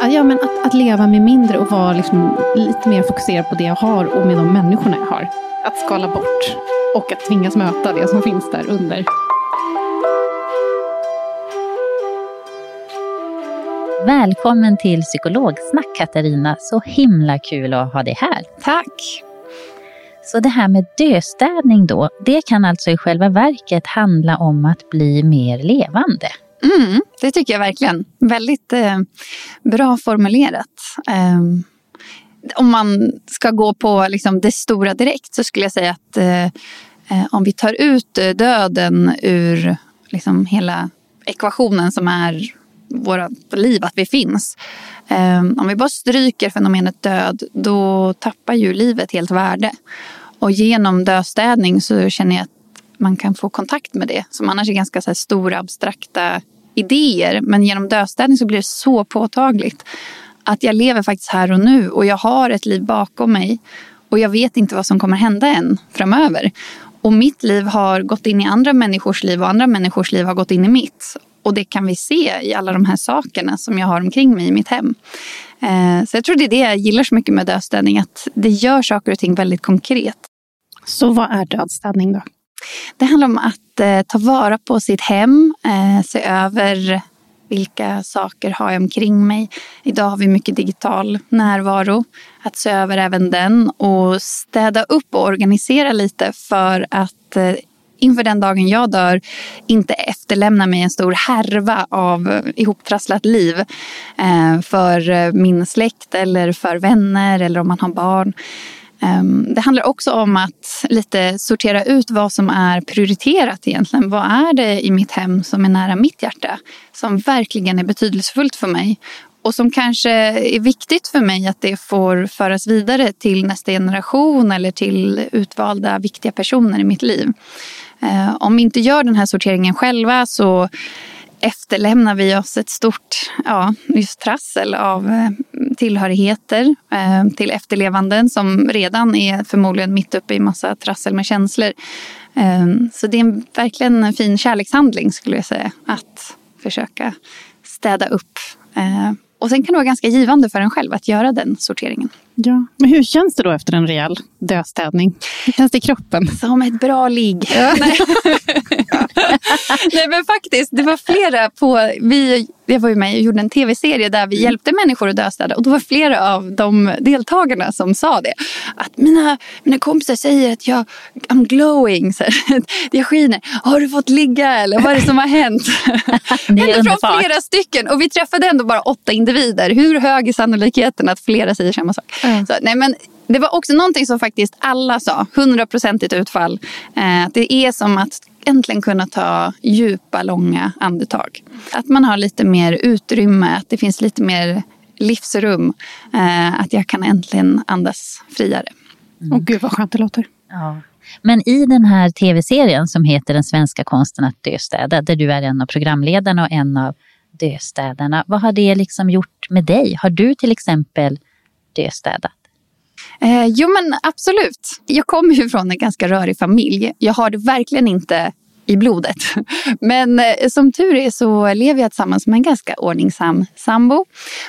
Ja, men att, att leva med mindre och vara liksom lite mer fokuserad på det jag har och med de människorna jag har. Att skala bort och att tvingas möta det som finns där under. Välkommen till Psykologsnack Katarina. Så himla kul att ha dig här. Tack! Så det här med döstädning då, det kan alltså i själva verket handla om att bli mer levande. Mm, det tycker jag verkligen. Väldigt eh, bra formulerat. Eh, om man ska gå på liksom, det stora direkt så skulle jag säga att eh, eh om vi tar ut eh, döden ur liksom, hela ekvationen som är vårt liv, att vi finns. Eh, om vi bara stryker fenomenet död, då tappar ju livet helt värde. Och genom dödstädning så känner jag att man kan få kontakt med det som annars är ganska så här stora abstrakta idéer. Men genom dödstädning så blir det så påtagligt att jag lever faktiskt här och nu och jag har ett liv bakom mig och jag vet inte vad som kommer hända än framöver. Och mitt liv har gått in i andra människors liv och andra människors liv har gått in i mitt. Och det kan vi se i alla de här sakerna som jag har omkring mig i mitt hem. Eh, så jag tror det är det jag gillar så mycket med dödstädning, att det gör saker och ting väldigt konkret. Så vad är dödstädning då? Det handlar om att eh, ta vara på sitt hem, eh, se över vilka saker har jag omkring mig. Idag har vi mycket digital närvaro. Att se över även den och städa upp och organisera lite för att eh, inför den dagen jag dör inte efterlämna mig en stor härva av ihoptrasslat liv eh, för eh, min släkt eller för vänner eller om man har barn. Ehm, det handlar också om att lite sortera ut vad som är prioriterat egentligen. Vad är det i mitt hem som är nära mitt hjärta? Som verkligen är betydelsefullt för mig. Och som kanske är viktigt för mig att det får föras vidare till nästa generation eller till utvalda viktiga personer i mitt liv. Ehm, om vi inte gör den här sorteringen själva så efterlämnar vi oss ett stort ja, just trassel av eh, tillhörigheter eh, till efterlevanden som redan är förmodligen mitt uppe i massa trassel med känslor. Eh, så det är en, verkligen en fin kärlekshandling skulle jag säga att försöka städa upp. Eh, och sen kan det vara ganska givande för en själv att göra den sorteringen. Ja, men hur känns det då efter en rejäl dödstädning? Hur känns det i kroppen? Som ett bra ligg. Ja. Nej. Nej men faktiskt, det var flera på... Vi, jag var ju med och gjorde en tv-serie där vi mm. hjälpte människor att dödstäda. Och då var flera av de deltagarna som sa det. Att mina, mina kompisar säger att jag I'm glowing. Så här, jag skiner. Har du fått ligga eller vad är det som har hänt? det är från flera stycken. Och vi träffade ändå bara åtta individer. Hur hög är sannolikheten att flera säger samma sak? Mm. Så, nej, men det var också någonting som faktiskt alla sa, hundraprocentigt utfall. Eh, det är som att äntligen kunna ta djupa, långa andetag. Att man har lite mer utrymme, att det finns lite mer livsrum. Eh, att jag kan äntligen andas friare. Mm. Och gud vad skönt det låter. Ja. Men i den här tv-serien som heter Den svenska konsten att döstäda, där du är en av programledarna och en av döstädarna. Vad har det liksom gjort med dig? Har du till exempel döstädat? Eh, jo men absolut. Jag kommer ju från en ganska rörig familj. Jag har det verkligen inte i blodet. Men eh, som tur är så lever jag tillsammans med en ganska ordningsam sambo.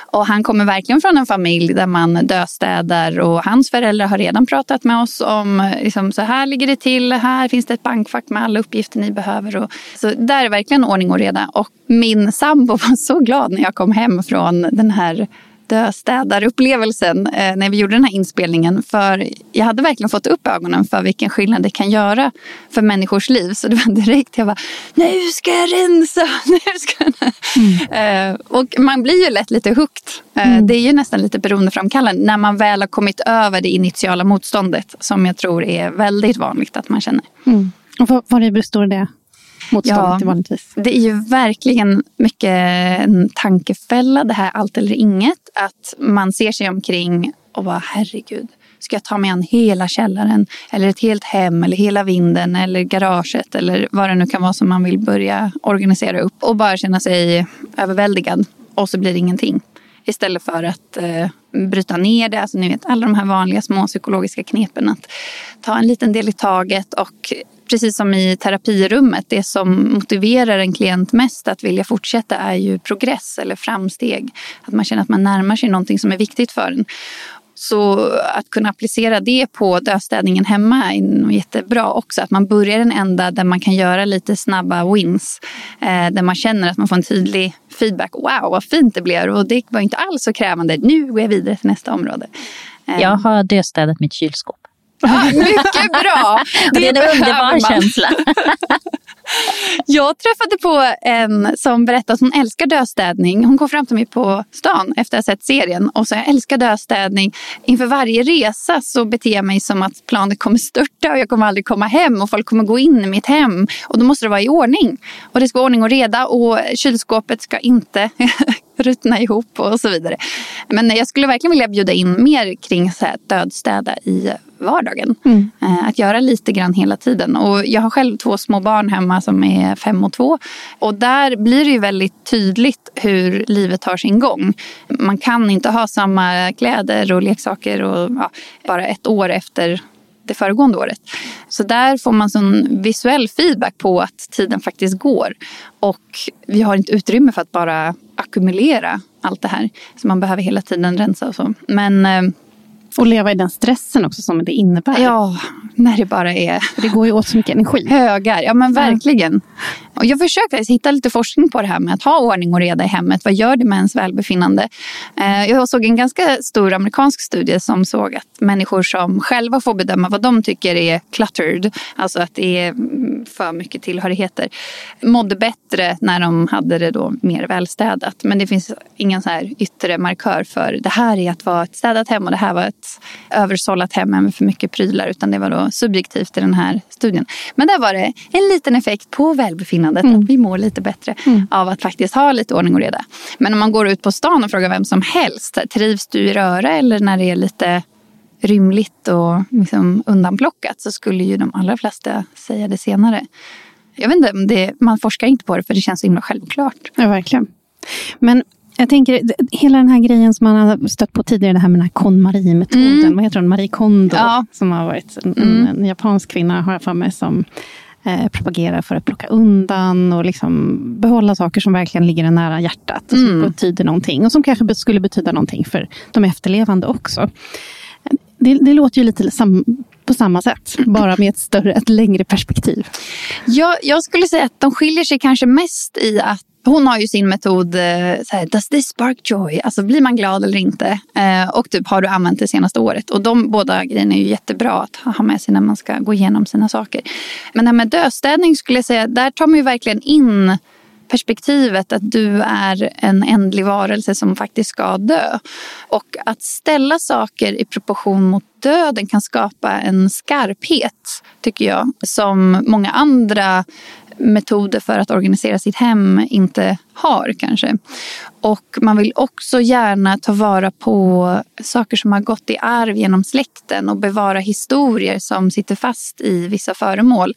Och han kommer verkligen från en familj där man döstädar och hans föräldrar har redan pratat med oss om eh, liksom, så här ligger det till, här finns det ett bankfack med alla uppgifter ni behöver. Och, så där är verkligen ordning och reda. Och min sambo var så glad när jag kom hem från den här döstädarupplevelsen eh, när vi gjorde den här inspelningen. För jag hade verkligen fått upp ögonen för vilken skillnad det kan göra för människors liv. Så det var direkt jag bara, nu ska jag rensa! Nu ska jag... Mm. Eh, och man blir ju lätt lite hooked. Eh, mm. Det är ju nästan lite beroendeframkallande när man väl har kommit över det initiala motståndet som jag tror är väldigt vanligt att man känner. Mm. Och vad, vad består det motståndet ja, vanligtvis? Det är ju verkligen mycket en tankefälla, det här allt eller inget. Att man ser sig omkring och bara herregud, ska jag ta mig an hela källaren? Eller ett helt hem? Eller hela vinden? Eller garaget? Eller vad det nu kan vara som man vill börja organisera upp. Och bara känna sig överväldigad. Och så blir det ingenting. Istället för att eh, bryta ner det, alltså ni vet alla de här vanliga små psykologiska knepen. Att ta en liten del i taget och precis som i terapirummet, det som motiverar en klient mest att vilja fortsätta är ju progress eller framsteg. Att man känner att man närmar sig någonting som är viktigt för en. Så att kunna applicera det på döstädningen hemma är nog jättebra också. Att man börjar den ända där man kan göra lite snabba wins. Eh, där man känner att man får en tydlig feedback. Wow, vad fint det blev och det var inte alls så krävande. Nu går jag vidare till nästa område. Eh. Jag har döstädat mitt kylskåp. Ja, mycket bra! Det, det är en underbar känsla. Jag träffade på en som berättade att hon älskar döstädning. Hon kom fram till mig på stan efter att ha sett serien och sa jag älskar döstädning. Inför varje resa så beter jag mig som att planet kommer störta och jag kommer aldrig komma hem och folk kommer gå in i mitt hem. Och då måste det vara i ordning. Och det ska vara ordning och reda och kylskåpet ska inte ruttna ihop och så vidare. Men jag skulle verkligen vilja bjuda in mer kring så här dödstäda i vardagen. Mm. Eh, att göra lite grann hela tiden. Och jag har själv två små barn hemma som är fem och två. Och där blir det ju väldigt tydligt hur livet tar sin gång. Man kan inte ha samma kläder och leksaker och, ja, bara ett år efter det föregående året. Så där får man sån visuell feedback på att tiden faktiskt går. Och vi har inte utrymme för att bara ackumulera allt det här. Så man behöver hela tiden rensa och så. Men eh, och leva i den stressen också som det innebär. Ja, när det bara är... För det går ju åt så mycket energi. Högar, ja men verkligen. Och jag försöker hitta lite forskning på det här med att ha ordning och reda i hemmet. Vad gör det med ens välbefinnande? Eh, jag såg en ganska stor amerikansk studie som såg att människor som själva får bedöma vad de tycker är cluttered, alltså att det är mm, för mycket tillhörigheter, mådde bättre när de hade det då mer välstädat. Men det finns ingen så här yttre markör för det här är att vara ett städat hem och det här var ett översållat hem med för mycket prylar utan det var då subjektivt i den här studien. Men där var det en liten effekt på välbefinnandet, mm. att vi mår lite bättre mm. av att faktiskt ha lite ordning och reda. Men om man går ut på stan och frågar vem som helst, trivs du i röra eller när det är lite rymligt och liksom undanplockat så skulle ju de allra flesta säga det senare. Jag vet inte, det, man forskar inte på det för det känns så himla självklart. Ja, verkligen. Men jag tänker, hela den här grejen som man har stött på tidigare, det här med den här KonMari-metoden. Mm. Vad heter hon? Marie Kondo. Ja. Som har varit en, mm. en, japansk kvinna, har jag för mig, som eh, propagerar för att plocka undan och liksom behålla saker som verkligen ligger en nära hjärtat. Och som mm. betyder någonting. Och som kanske skulle betyda någonting för de efterlevande också. Det, det låter ju lite sam, på samma sätt, bara med ett större, ett längre perspektiv. Ja, jag skulle säga att de skiljer sig kanske mest i att hon har ju sin metod, eh, så här, does this spark joy? Alltså blir man glad eller inte? Eh, och typ har du använt det senaste året? Och de båda grejerna är ju jättebra att ha med sig när man ska gå igenom sina saker. Men det här med döstädning skulle jag säga, där tar man ju verkligen in perspektivet att du är en ändlig varelse som faktiskt ska dö. Och att ställa saker i proportion mot döden kan skapa en skarphet, tycker jag, som många andra metoder för att organisera sitt hem inte har kanske. Och man vill också gärna ta vara på saker som har gått i arv genom släkten och bevara historier som sitter fast i vissa föremål.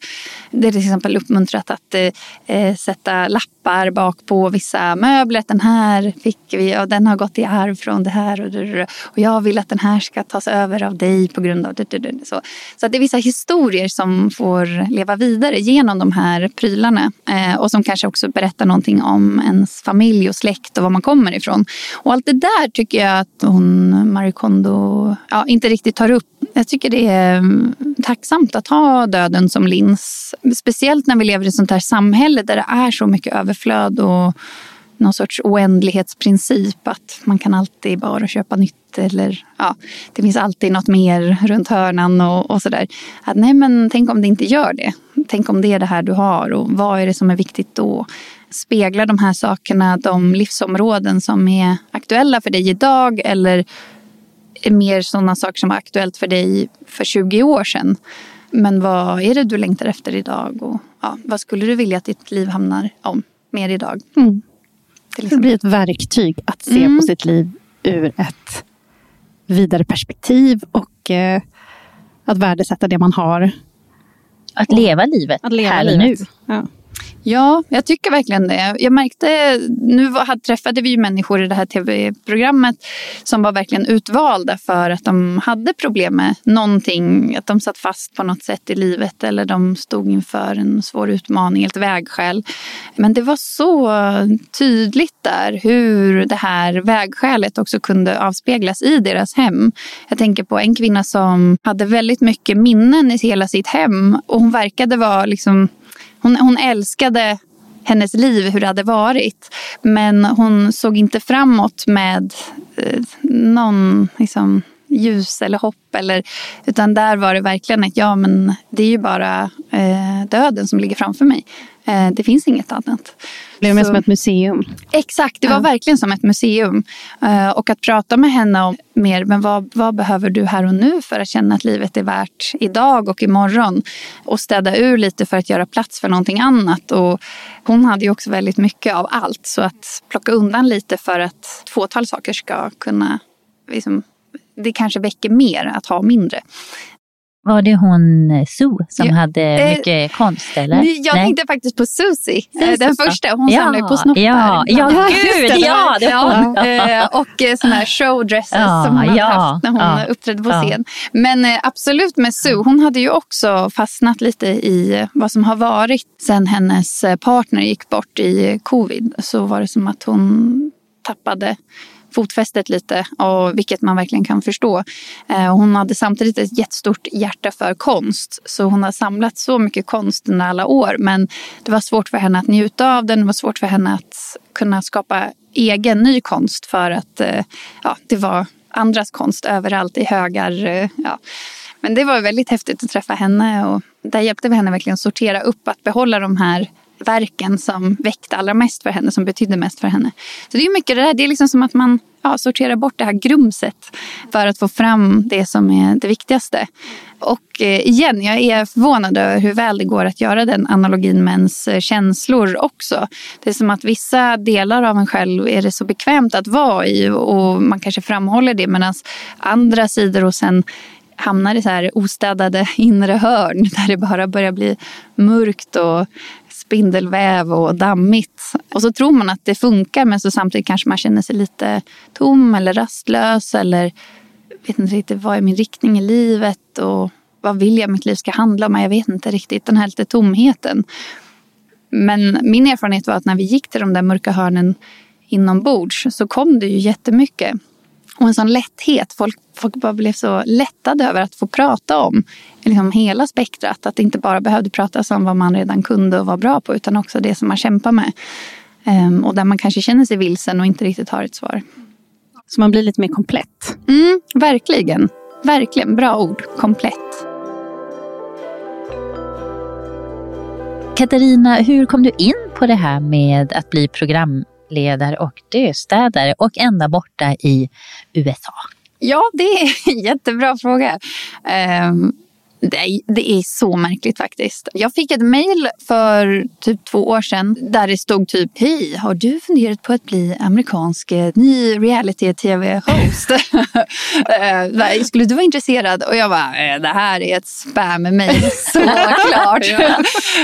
Det är till exempel uppmuntrat att eh, eh sätta lappar bak på vissa möbler. Den här fick vi och den har gått i arv från det här och, och jag vill att den här ska tas över av dig på grund av det. det så. så det är vissa historier som får leva vidare genom de här prylarna eh, och som kanske också berättar någonting om ens familj och släkt och var man kommer ifrån. Och allt det där tycker jag att hon, Marie Kondo, ja, inte riktigt tar upp. Jag tycker det är mm, tacksamt att ha döden som lins. Speciellt när vi lever i ett sånt här samhälle där det är så mycket överflöd och någon sorts oändlighetsprincip. Att man kan alltid bara köpa nytt eller ja, det finns alltid något mer runt hörnan och, och sådär. nej men tänk om det inte gör det. Tänk om det är det här du har och vad är det som är viktigt då? Speglar de här sakerna de livsområden som är aktuella för dig idag eller är mer sådana saker som var aktuellt för dig för 20 år sedan? Men vad är det du längtar efter idag? Och ja, vad skulle du vilja att ditt liv hamnar om mer idag? Mm. Det blir ett verktyg att se mm. på sitt liv ur ett vidare perspektiv och eh, att värdesätta det man har. Att leva livet att leva här livet. nu. Ja. Ja, jag tycker verkligen det. Jag märkte, nu träffade vi ju människor i det här tv-programmet som var verkligen utvalda för att de hade problem med någonting. Att de satt fast på något sätt i livet eller de stod inför en svår utmaning, ett vägskäl. Men det var så tydligt där hur det här vägskälet också kunde avspeglas i deras hem. Jag tänker på en kvinna som hade väldigt mycket minnen i hela sitt hem och hon verkade vara liksom hon, hon älskade hennes liv, hur det hade varit. Men hon såg inte framåt med eh, någon liksom, ljus eller hopp. Eller, utan där var det verkligen att ja, men det är ju bara eh, döden som ligger framför mig. Eh, det finns inget annat. Det blev mer som ett museum. Exakt, det var ja. verkligen som ett museum. Eh, och att prata med henne om mer, men vad, vad behöver du här och nu för att känna att livet är värt idag och imorgon? Och städa ur lite för att göra plats för någonting annat. Och hon hade ju också väldigt mycket av allt. Så att plocka undan lite för att ett fåtal saker ska kunna liksom, det kanske väcker mer att ha mindre. Var det hon eh, Sue som ja, hade eh, mycket konst? Eller? Jag Nej. tänkte faktiskt på Susie, Susie den första. Hon ja, samlar ju på snoppar. Ja, ja, ja gud, det, ja, det ja, eh, Och eh, sådana här showdresses ja, som hon hade haft när hon ja, uppträdde på scen. Men absolut med Sue, hon hade ju också fastnat lite i vad som har varit sen hennes partner gick bort i covid. Så var det som att hon tappade fotfästet lite, och vilket man verkligen kan förstå. Eh, hon hade samtidigt ett jättestort hjärta för konst. Så hon har samlat så mycket konst under alla år. Men det var svårt för henne att njuta av den. Det var svårt för henne att kunna skapa egen ny konst. För att eh, ja, det var andras konst överallt i högar. Eh, ja. Men det var väldigt häftigt att träffa henne. Och där hjälpte vi henne verkligen att sortera upp, att behålla de här verken som väckte allra mest för henne, som betydde mest för henne. Så det är mycket det där, det är liksom som att man ja, sorterar bort det här grumset för att få fram det som är det viktigaste. Och eh, igen, jag är förvånad över hur väl det går att göra den analogin med ens eh, känslor också. Det är som att vissa delar av en själv är det så bekvämt att vara i och man kanske framhåller det medan andra sidor hos en hamnar i så här ostädade inre hörn där det bara börjar bli mörkt och spindelväv och dammigt. Och så tror man att det funkar men så samtidigt kanske man känner sig lite tom eller rastlös eller vet inte riktigt vad är min riktning i livet och vad vill jag mitt liv ska handla om? Jag vet inte riktigt. Den här lite tomheten. Men min erfarenhet var att när vi gick till de där mörka hörnen inombords så kom det ju jättemycket. Och en sån lätthet. Folk, folk bara blev så lättade över att få prata om liksom hela spektrat. Att det inte bara behövde pratas om vad man redan kunde och var bra på utan också det som man kämpar med. Um, och där man kanske känner sig vilsen och inte riktigt har ett svar. Så man blir lite mer komplett? Mm, verkligen. Verkligen. Bra ord. Komplett. Katarina, hur kom du in på det här med att bli program projektledare och döstädare och ända borta i USA? Ja, det är en jättebra fråga. Um, Det, det är så märkligt faktiskt. Jag fick ett mejl för typ två år sedan där det stod typ Hej, har du funderat på att bli amerikansk eh, ny reality-tv-host? Eh, skulle du vara intresserad? Och jag bara, det här är ett spam-mejl såklart.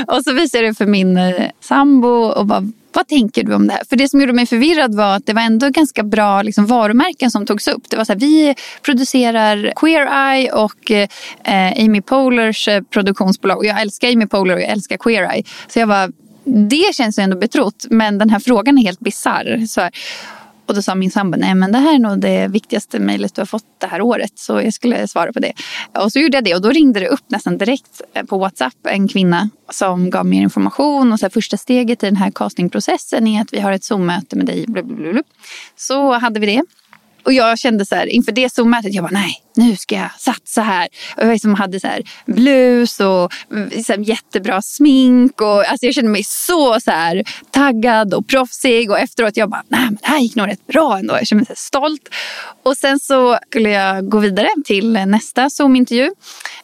och så visade jag det för min sambo och bara, vad tänker du om det här? För det som gjorde mig förvirrad var att det var ändå ganska bra liksom, varumärken som togs upp. Det var så här, vi producerar Queer Eye och eh, Amy Polars eh, produktionsbolag. Och jag älskar Amy Polar och jag älskar Queer Eye. Så jag var det känns ju ändå betrott. Men den här frågan är helt bisarr. Och då sa min sambo, nej men det här är nog det viktigaste mejlet du har fått det här året. Så jag skulle svara på det. Och så gjorde jag det och då ringde det upp nästan direkt eh, på WhatsApp en kvinna som gav mer information. Och så här, första steget i den här castingprocessen är att vi har ett Zoom-möte med dig. Blablabla. Så hade vi det. Och jag kände så här, inför det Zoom-mötet, jag bara nej, nu ska jag satsa här. Och jag liksom hade så här blus och liksom, jättebra smink. Och, alltså jag kände mig så, så här, taggad och proffsig. Och efteråt jag bara, nej men det här gick nog rätt bra ändå. Jag kände mig så stolt. Och sen så skulle jag gå vidare till nästa Zoom-intervju.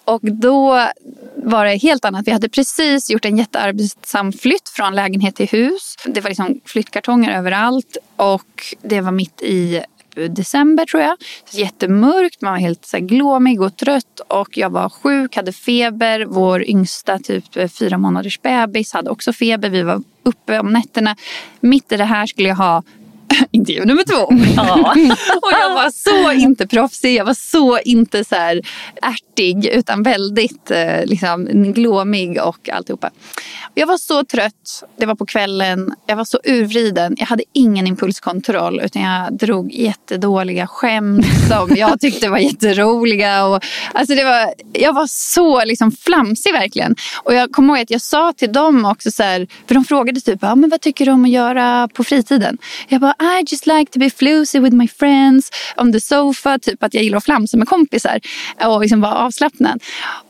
Och då var det helt annat. Vi hade precis gjort en jättearbetsam flytt från lägenhet till hus. Det var liksom flyttkartonger överallt och det var mitt i december tror jag. Jättemörkt, man var helt så glåmig och trött och jag var sjuk, hade feber. Vår yngsta typ eh, fyra månaders bebis hade också feber. Vi var uppe om nätterna. Mitt i det här skulle jag ha intervju nummer två. Ja. och jag var så inte proffsig, jag var så inte så här ärtig utan väldigt eh, liksom, glåmig och alltihopa. Jag var så trött, det var på kvällen, jag var så urvriden. Jag hade ingen impulskontroll utan jag drog jättedåliga skämt som jag tyckte var jätteroliga. Och, alltså det var, jag var så liksom, flamsig verkligen. Och jag kommer ihåg att jag sa till dem också så här, för de frågade typ, ah, men vad tycker du om att göra på fritiden? Jag bara, I just like to be floozy with my friends on the sofa. Typ att jag gillar att flamsa med kompisar och liksom vara avslappnad.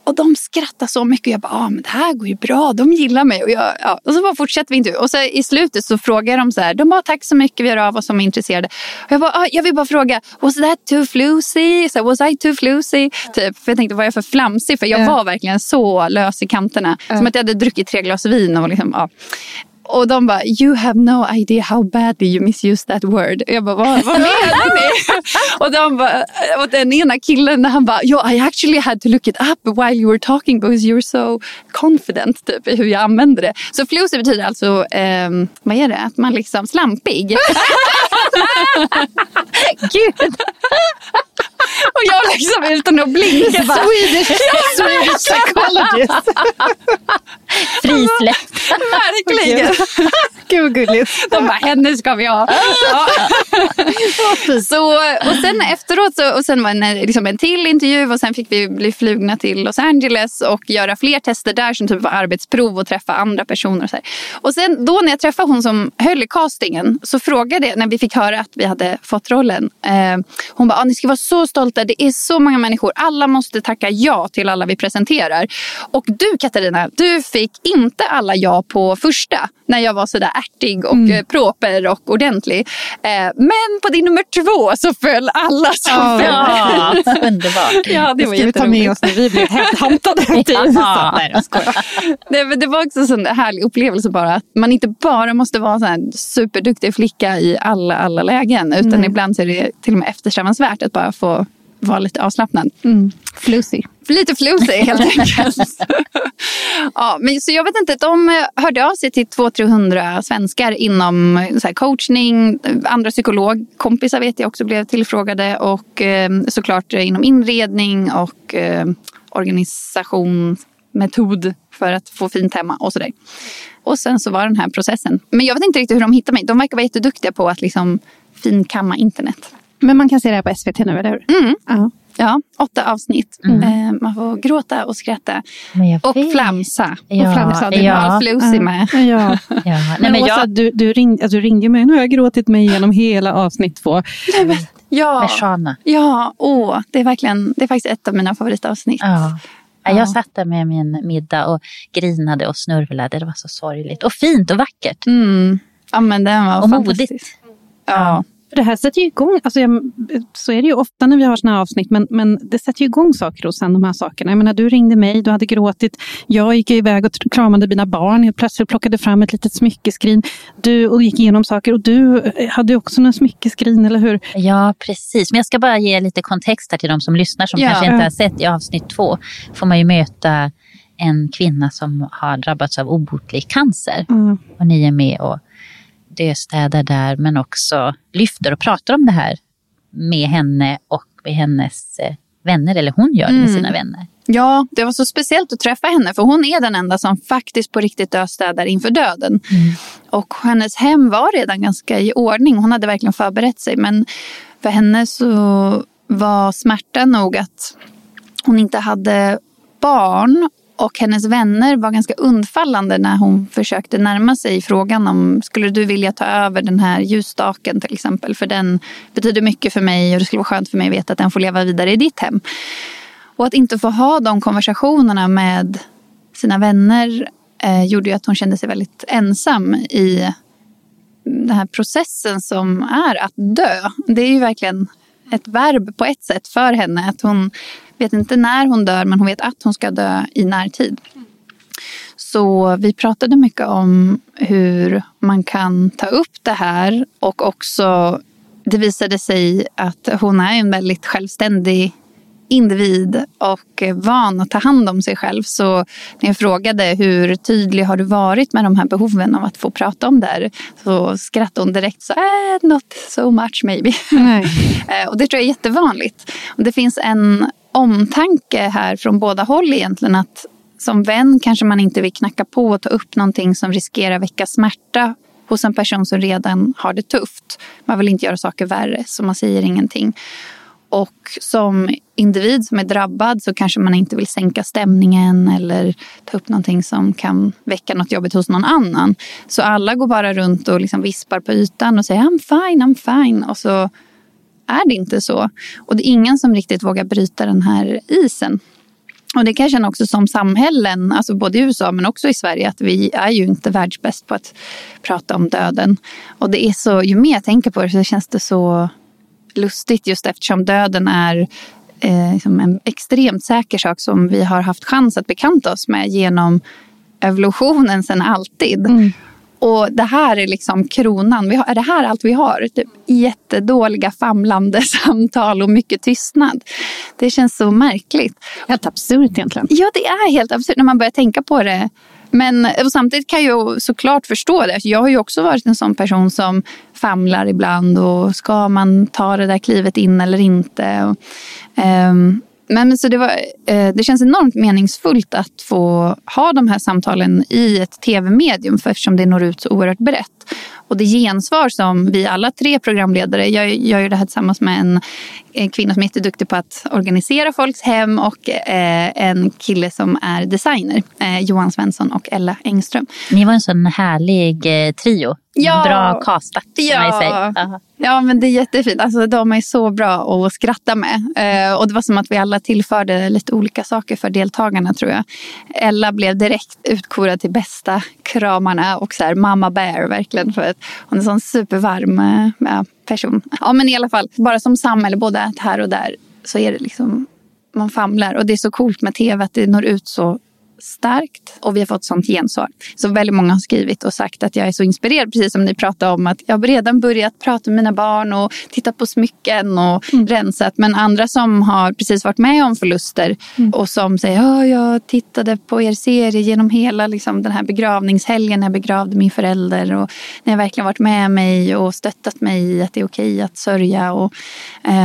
Och de skrattade så mycket. Jag bara, ah, men det här går ju bra. De gillar mig. Och, jag, ja. och så bara fortsätter vi inte. Och så i slutet så frågar de så här. De bara, tack så mycket. Vi hör av oss som är intresserade. Och jag bara, ah, jag vill bara fråga. Was that too floozy? Så, was I too floozy? Typ. För jag tänkte, vad är jag för flamsig? För jag var verkligen så lös i kanterna. Som att jag hade druckit tre glas vin. Och liksom, ja. Och de bara, you have no idea how badly you misuse that word. Och jag bara, vad, vad menar ni? och, de bara, och den ena killen han bara, I actually had to look it up while you were talking because you were so confident typ, i hur jag använde det. Så flosig betyder alltså, eh, vad är det, att man liksom slampig. Gud! Och jag liksom utan att blinka bara. Swedish, Swedish psychologist. Frisläppt. Verkligen. Gud vad gulligt. De bara, henne ska vi ha. Ja. så, och sen efteråt så, och sen var det liksom en till intervju och sen fick vi bli flugna till Los Angeles och göra fler tester där som typ var arbetsprov och träffa andra personer. Och, så här. och sen då när jag träffade hon som höll i castingen så frågade jag när vi fick höra att vi hade fått rollen. Eh, hon bara, ah, ni ska vara så stolta. Det är så många människor. Alla måste tacka ja till alla vi presenterar. Och du Katarina, du fick inte alla ja på första när jag var sådär ärtig och mm. Eh, proper och ordentlig. Eh, men på din nummer två så föll alla som oh, föll. Ja, underbart. ja, det, det var ska vi ta med oss när vi blir hämtade. ja. Nej, det, det var också en sån härlig upplevelse bara. Att man inte bara måste vara en superduktig flicka i alla, alla lägen. Utan mm. ibland så är det till och med eftersträvansvärt att bara få vara lite avslappnad. Mm. Flusig. Lite flusig helt enkelt. ja, men, så jag vet inte, de hörde av sig till 200-300 svenskar inom så här, coachning. Andra psykologkompisar vet jag också blev tillfrågade. Och eh, såklart inom inredning och eh, organisation, metod för att få fint hemma och sådär. Och sen så var den här processen. Men jag vet inte riktigt hur de hittade mig. De verkar vara jätteduktiga på att liksom finkamma internet. Men man kan se det här på SVT nu, eller hur? Mm. Ja. Ja, åtta avsnitt. Mm. Eh, man får gråta och skratta. och flamsa. Ja, och flamsa. Det ja. var Flusy med. Ja. ja. ja. Nej, men Åsa, jag... du, du, ringde, alltså, du ringde mig. Nu har jag gråtit mig igenom hela avsnitt två. Nej, men, ja, med Shana. Ja, åh, det, är verkligen, det är faktiskt ett av mina favoritavsnitt. Ja. Jag satt där med min middag och grinade och snörvlade. Det var så sorgligt. Och fint och vackert. Mm. Ja, men det var och modigt. Ja. Det här sätter ju igång, alltså jag, så är det ju ofta när vi har såna här avsnitt, men, men det sätter ju igång saker hos en, de här sakerna. Jag menar, du ringde mig, du hade gråtit, jag gick iväg och kramade mina barn, jag plötsligt plockade fram ett litet smyckeskrin. Du och gick igenom saker och du hade också någon smyckeskrin, eller hur? Ja, precis. Men jag ska bara ge lite kontext här till de som lyssnar som ja. kanske inte har sett i avsnitt två. får man ju möta en kvinna som har drabbats av obotlig cancer. Mm. Och ni är med och döstädar där men också lyfter och pratar om det här med henne och med hennes eh, vänner, eller hon gör det med mm. sina vänner. Ja, det var så speciellt att träffa henne för hon är den enda som faktiskt på riktigt döstädar inför döden. Mm. Och hennes hem var redan ganska i ordning. Hon hade verkligen förberett sig men för henne så var smärtan nog att hon inte hade barn och hennes vänner var ganska undfallande när hon försökte närma sig frågan om skulle du vilja ta över den här ljusstaken till exempel. För den betyder mycket för mig och det skulle vara skönt för mig att veta att den får leva vidare i ditt hem. Och att inte få ha de konversationerna med sina vänner eh, gjorde ju att hon kände sig väldigt ensam i den här processen som är att dö. Det är ju verkligen ett verb på ett sätt för henne. Att hon vet inte när hon dör men hon vet att hon ska dö i närtid. Så vi pratade mycket om hur man kan ta upp det här och också det visade sig att hon är en väldigt självständig individ och van att ta hand om sig själv. Så när jag frågade hur tydlig har du varit med de här behoven av att få prata om det här så skrattade hon direkt så äh, not so much maybe. Eh, och det tror jag är jättevanligt. Och det finns en omtanke här från båda håll egentligen. Att som vän kanske man inte vill knacka på och ta upp någonting som riskerar väcka smärta hos en person som redan har det tufft. Man vill inte göra saker värre, så man säger ingenting. Och som individ som är drabbad så kanske man inte vill sänka stämningen eller ta upp någonting som kan väcka något jobbigt hos någon annan. Så alla går bara runt och liksom vispar på ytan och säger I'm fine, I'm fine. Och så är det inte så. Och det är ingen som riktigt vågar bryta den här isen. Och det kan jag känna också som samhällen, alltså både i USA men också i Sverige, att vi är ju inte världsbäst på att prata om döden. Och det är så, ju mer jag tänker på det så känns det så lustigt just eftersom döden är eh, liksom en extremt säker sak som vi har haft chans att bekanta oss med genom evolutionen sedan alltid. Mm. Och det här är liksom kronan. Vi har, är det här allt vi har? Typ jättedåliga famlande samtal och mycket tystnad. Det känns så märkligt. Helt absurt egentligen. Ja, det är helt absurt när man börjar tänka på det. Men samtidigt kan jag såklart förstå det. Jag har ju också varit en sån person som famlar ibland och ska man ta det där klivet in eller inte? Och, um, men, så det, var, eh, det känns enormt meningsfullt att få ha de här samtalen i ett tv-medium för eftersom det når ut så oerhört brett. Och det gensvar som vi alla tre programledare, jag gör ju det här tillsammans med en, en kvinna som är jätteduktig på att organisera folks hem och eh, en kille som är designer, eh, Johan Svensson och Ella Engström. Ni var en sån härlig eh, trio. Ja. Bra castat, ja. Ja, men det är jättefint. Alltså, de är så bra att skratta med. Eh, och det var som att vi alla tillförde lite olika saker för deltagarna tror jag. Ella blev direkt utkorad till bästa kramarna och så här, mamma bear verkligen. För att hon är en sån supervarm eh, person. Ja, men i alla fall, bara som samhälle, både här och där, så är det liksom man famlar. Och det är så coolt med tv att det når ut så starkt och vi har fått sånt gensvar. Så väldigt många har skrivit och sagt att jag är så inspirerad, precis som ni pratade om, att jag har redan börjat prata med mina barn och tittat på smycken och mm. rensat. Men andra som har precis varit med om förluster mm. och som säger att jag tittade på er serie genom hela liksom, den här begravningshelgen när jag begravde min förälder och när jag verkligen varit med mig och stöttat mig i att det är okej att sörja. Och,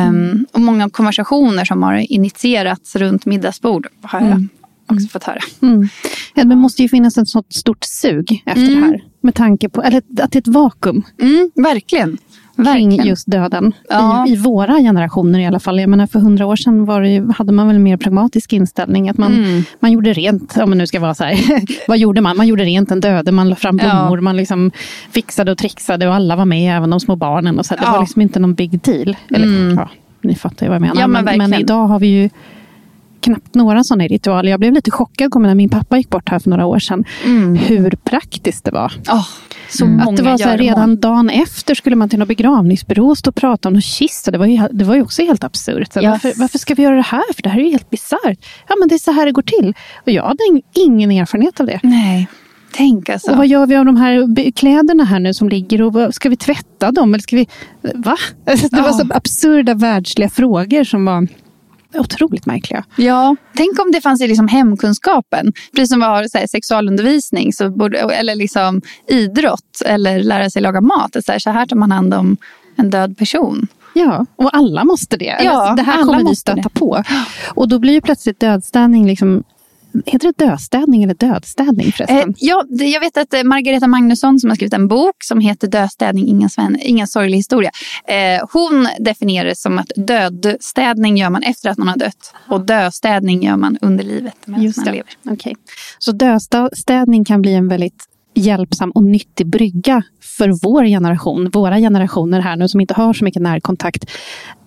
um, och många konversationer som har initierats runt middagsbord har jag mm också fått höra. Mm. Ja, det måste ju finnas ett sånt stort sug efter mm. det här. Med tanke på eller att det är ett vakuum. Mm, verkligen. Kring just döden. Ja. I, I, våra generationer i alla fall. Jag menar, för hundra år sedan var det, hade man väl en mer pragmatisk inställning. Att man, mm. man gjorde rent, om man nu ska vara så här. vad gjorde man? Man gjorde rent en döde, man la fram blommor, ja. man liksom fixade och trixade och alla var med, även de små barnen. Och så. Det ja. var liksom inte någon big deal. Eller, mm. ja, ni fattar ju vad jag menar. men, men, men idag har vi ju knappt några sådana ritualer. Jag blev lite chockad när min pappa gick bort här för några år sedan. Mm. Hur praktiskt det var. Oh, så mm. Att det var så här, redan dagen efter skulle man till någon begravningsbyrå och stå och prata om någon kista. Det var ju, det var ju också helt absurt. Yes. Varför, varför, ska vi göra det här? För det här är ju helt bisarrt. Ja, men det är så här det går till. Och jag hade ingen erfarenhet av det. Nej. Tänk alltså. Och vad gör vi av de här kläderna här nu som ligger? Och ska vi tvätta dem? Eller ska vi... Va? Det var ja. så absurda världsliga frågor som var otroligt märkliga. Ja, tänk om det fanns i liksom hemkunskapen. Precis som vi har så här, sexualundervisning så borde, eller liksom idrott eller lära sig laga mat. Så här, så här tar man hand om en död person. Ja, och alla måste det. Ja, det här kommer vi stöta det. på. Och då blir ju plötsligt dödstädning liksom Heter det döstädning eller dödstädning förresten? Eh, ja, jag vet att eh, Margareta Magnusson som har skrivit en bok som heter Dödstädning, ingen, sven, ingen sorglig historia. Eh, hon definierar det som att dödstädning gör man efter att man har dött och dödstädning gör man under livet medan man lever. Okay. Så dödstädning kan bli en väldigt hjälpsam och nyttig brygga för vår generation, våra generationer här nu som inte har så mycket närkontakt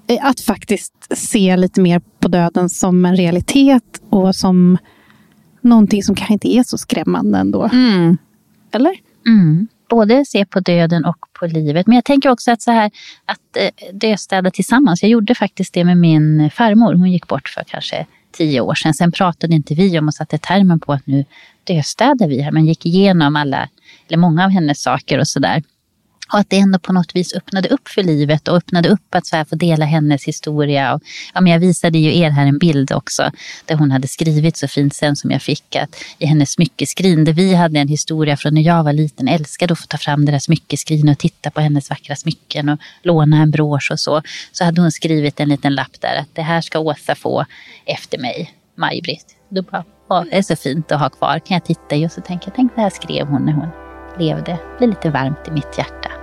eh, att faktiskt se lite mer på döden som en realitet och som någonting som kanske inte är så skrämmande ändå. Mm. Eller? Mm. Både se på döden och på livet. Men jag tänker också att så här att eh, döstäda tillsammans. Jag gjorde faktiskt det med min farmor. Hon gick bort för kanske tio år sedan. Sen pratade inte vi om och satte termen på att nu döstädar vi här. Men gick igenom alla, eller många av hennes saker och sådär. Och att det ändå på något vis öppnade upp för livet och öppnade upp att så här få dela hennes historia. Och, ja, men jag visade ju er här en bild också där hon hade skrivit så fint sen som jag fick att i hennes smyckeskrin där vi hade en historia från när jag var liten, älskade att få ta fram deras smyckeskrin och titta på hennes vackra smycken och låna en brosch och så. Så hade hon skrivit en liten lapp där att det här ska Åsa få efter mig, Maj-Britt. Då bara, det är så fint att ha kvar, kan jag titta i och så tänker jag, tänk det här skrev hon när hon levde. Det blir lite varmt i mitt hjärta.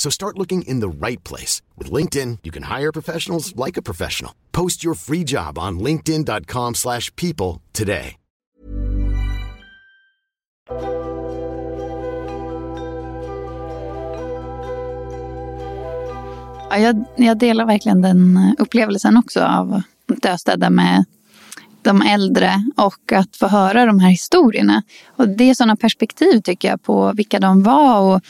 So start looking in the right place. With LinkedIn, you can hire professionals like a professional. Post your free job on linkedin.com slash people today. Ja, jag, jag delar verkligen den eh, upplevelsen också av döstäda med de äldre och att få höra de här historierna. Och det är sådana perspektiv tycker jag på vilka de var. Och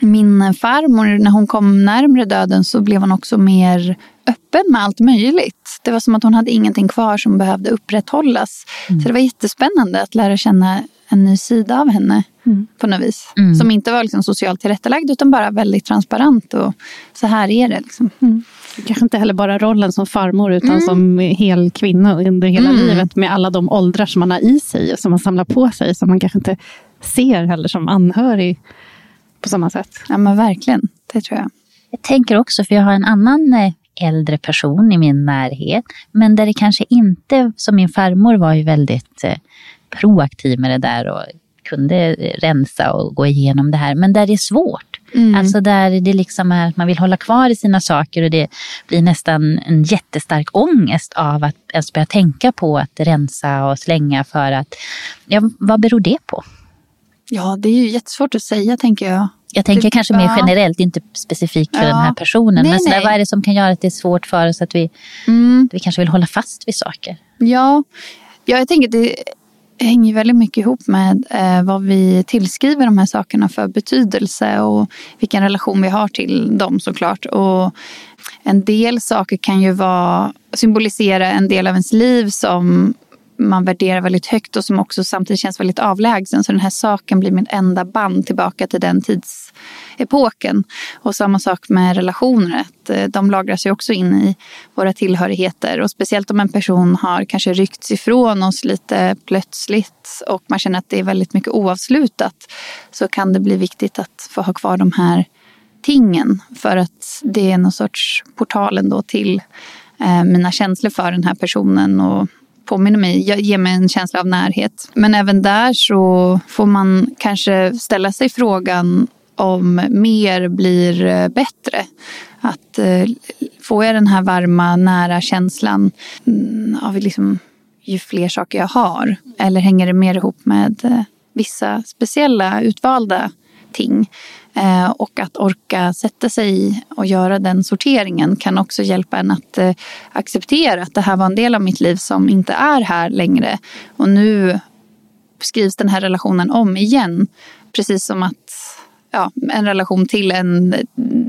min farmor, när hon kom närmre döden så blev hon också mer öppen med allt möjligt. Det var som att hon hade ingenting kvar som behövde upprätthållas. Mm. Så det var jättespännande att lära känna en ny sida av henne mm. på något vis. Mm. Som inte var liksom socialt tillrättalagd utan bara väldigt transparent. Och så här är det. Liksom. Mm. Kanske inte heller bara rollen som farmor utan mm. som hel kvinna under hela mm. livet med alla de åldrar som man har i sig och som man samlar på sig som man kanske inte ser heller som anhörig på samma sätt. Ja men verkligen, det tror jag. Jag tänker också, för jag har en annan eh, äldre person i min närhet, men där det kanske inte, som min farmor var ju väldigt eh, proaktiv med det där och kunde rensa och gå igenom det här, men där det är svårt. Mm. Alltså där det liksom är att man vill hålla kvar i sina saker och det blir nästan en jättestark ångest av att ens börja tänka på att rensa och slänga för att, ja vad beror det på? Ja, det är ju jättesvårt att säga tänker jag. Jag tänker det, kanske mer generellt, inte specifikt för ja. den här personen. Nej, men sådär, vad är det som kan göra att det är svårt för oss att vi, mm. vi kanske vill hålla fast vid saker? Ja, ja jag tänker det hänger väldigt mycket ihop med eh, vad vi tillskriver de här sakerna för betydelse och vilken relation vi har till dem såklart. Och en del saker kan ju vara, symbolisera en del av ens liv som man värderar väldigt högt och som också samtidigt känns väldigt avlägsen. Så den här saken blir mitt enda band tillbaka till den tidsepoken. Och samma sak med relationer, att eh, de lagras ju också in i våra tillhörigheter. Och speciellt om en person har kanske ryckts ifrån oss lite plötsligt och man känner att det är väldigt mycket oavslutat så kan det bli viktigt att få ha kvar de här tingen för att det är någon sorts portal ändå till eh, mina känslor för den här personen och påminner mig, ger mig en känsla av närhet. Men även där så får man kanske ställa sig frågan om mer blir eh, bättre. Att eh, får jag den här varma, nära känslan mm, av liksom, ju fler saker jag har? Eller hänger det mer ihop med eh, vissa speciella utvalda ting? Eh, och att orka sätta sig i och göra den sorteringen kan också hjälpa en att eh, acceptera att det här var en del av mitt liv som inte är här längre. Och nu skrivs den här relationen om igen. Precis som att ja, en relation till en eh,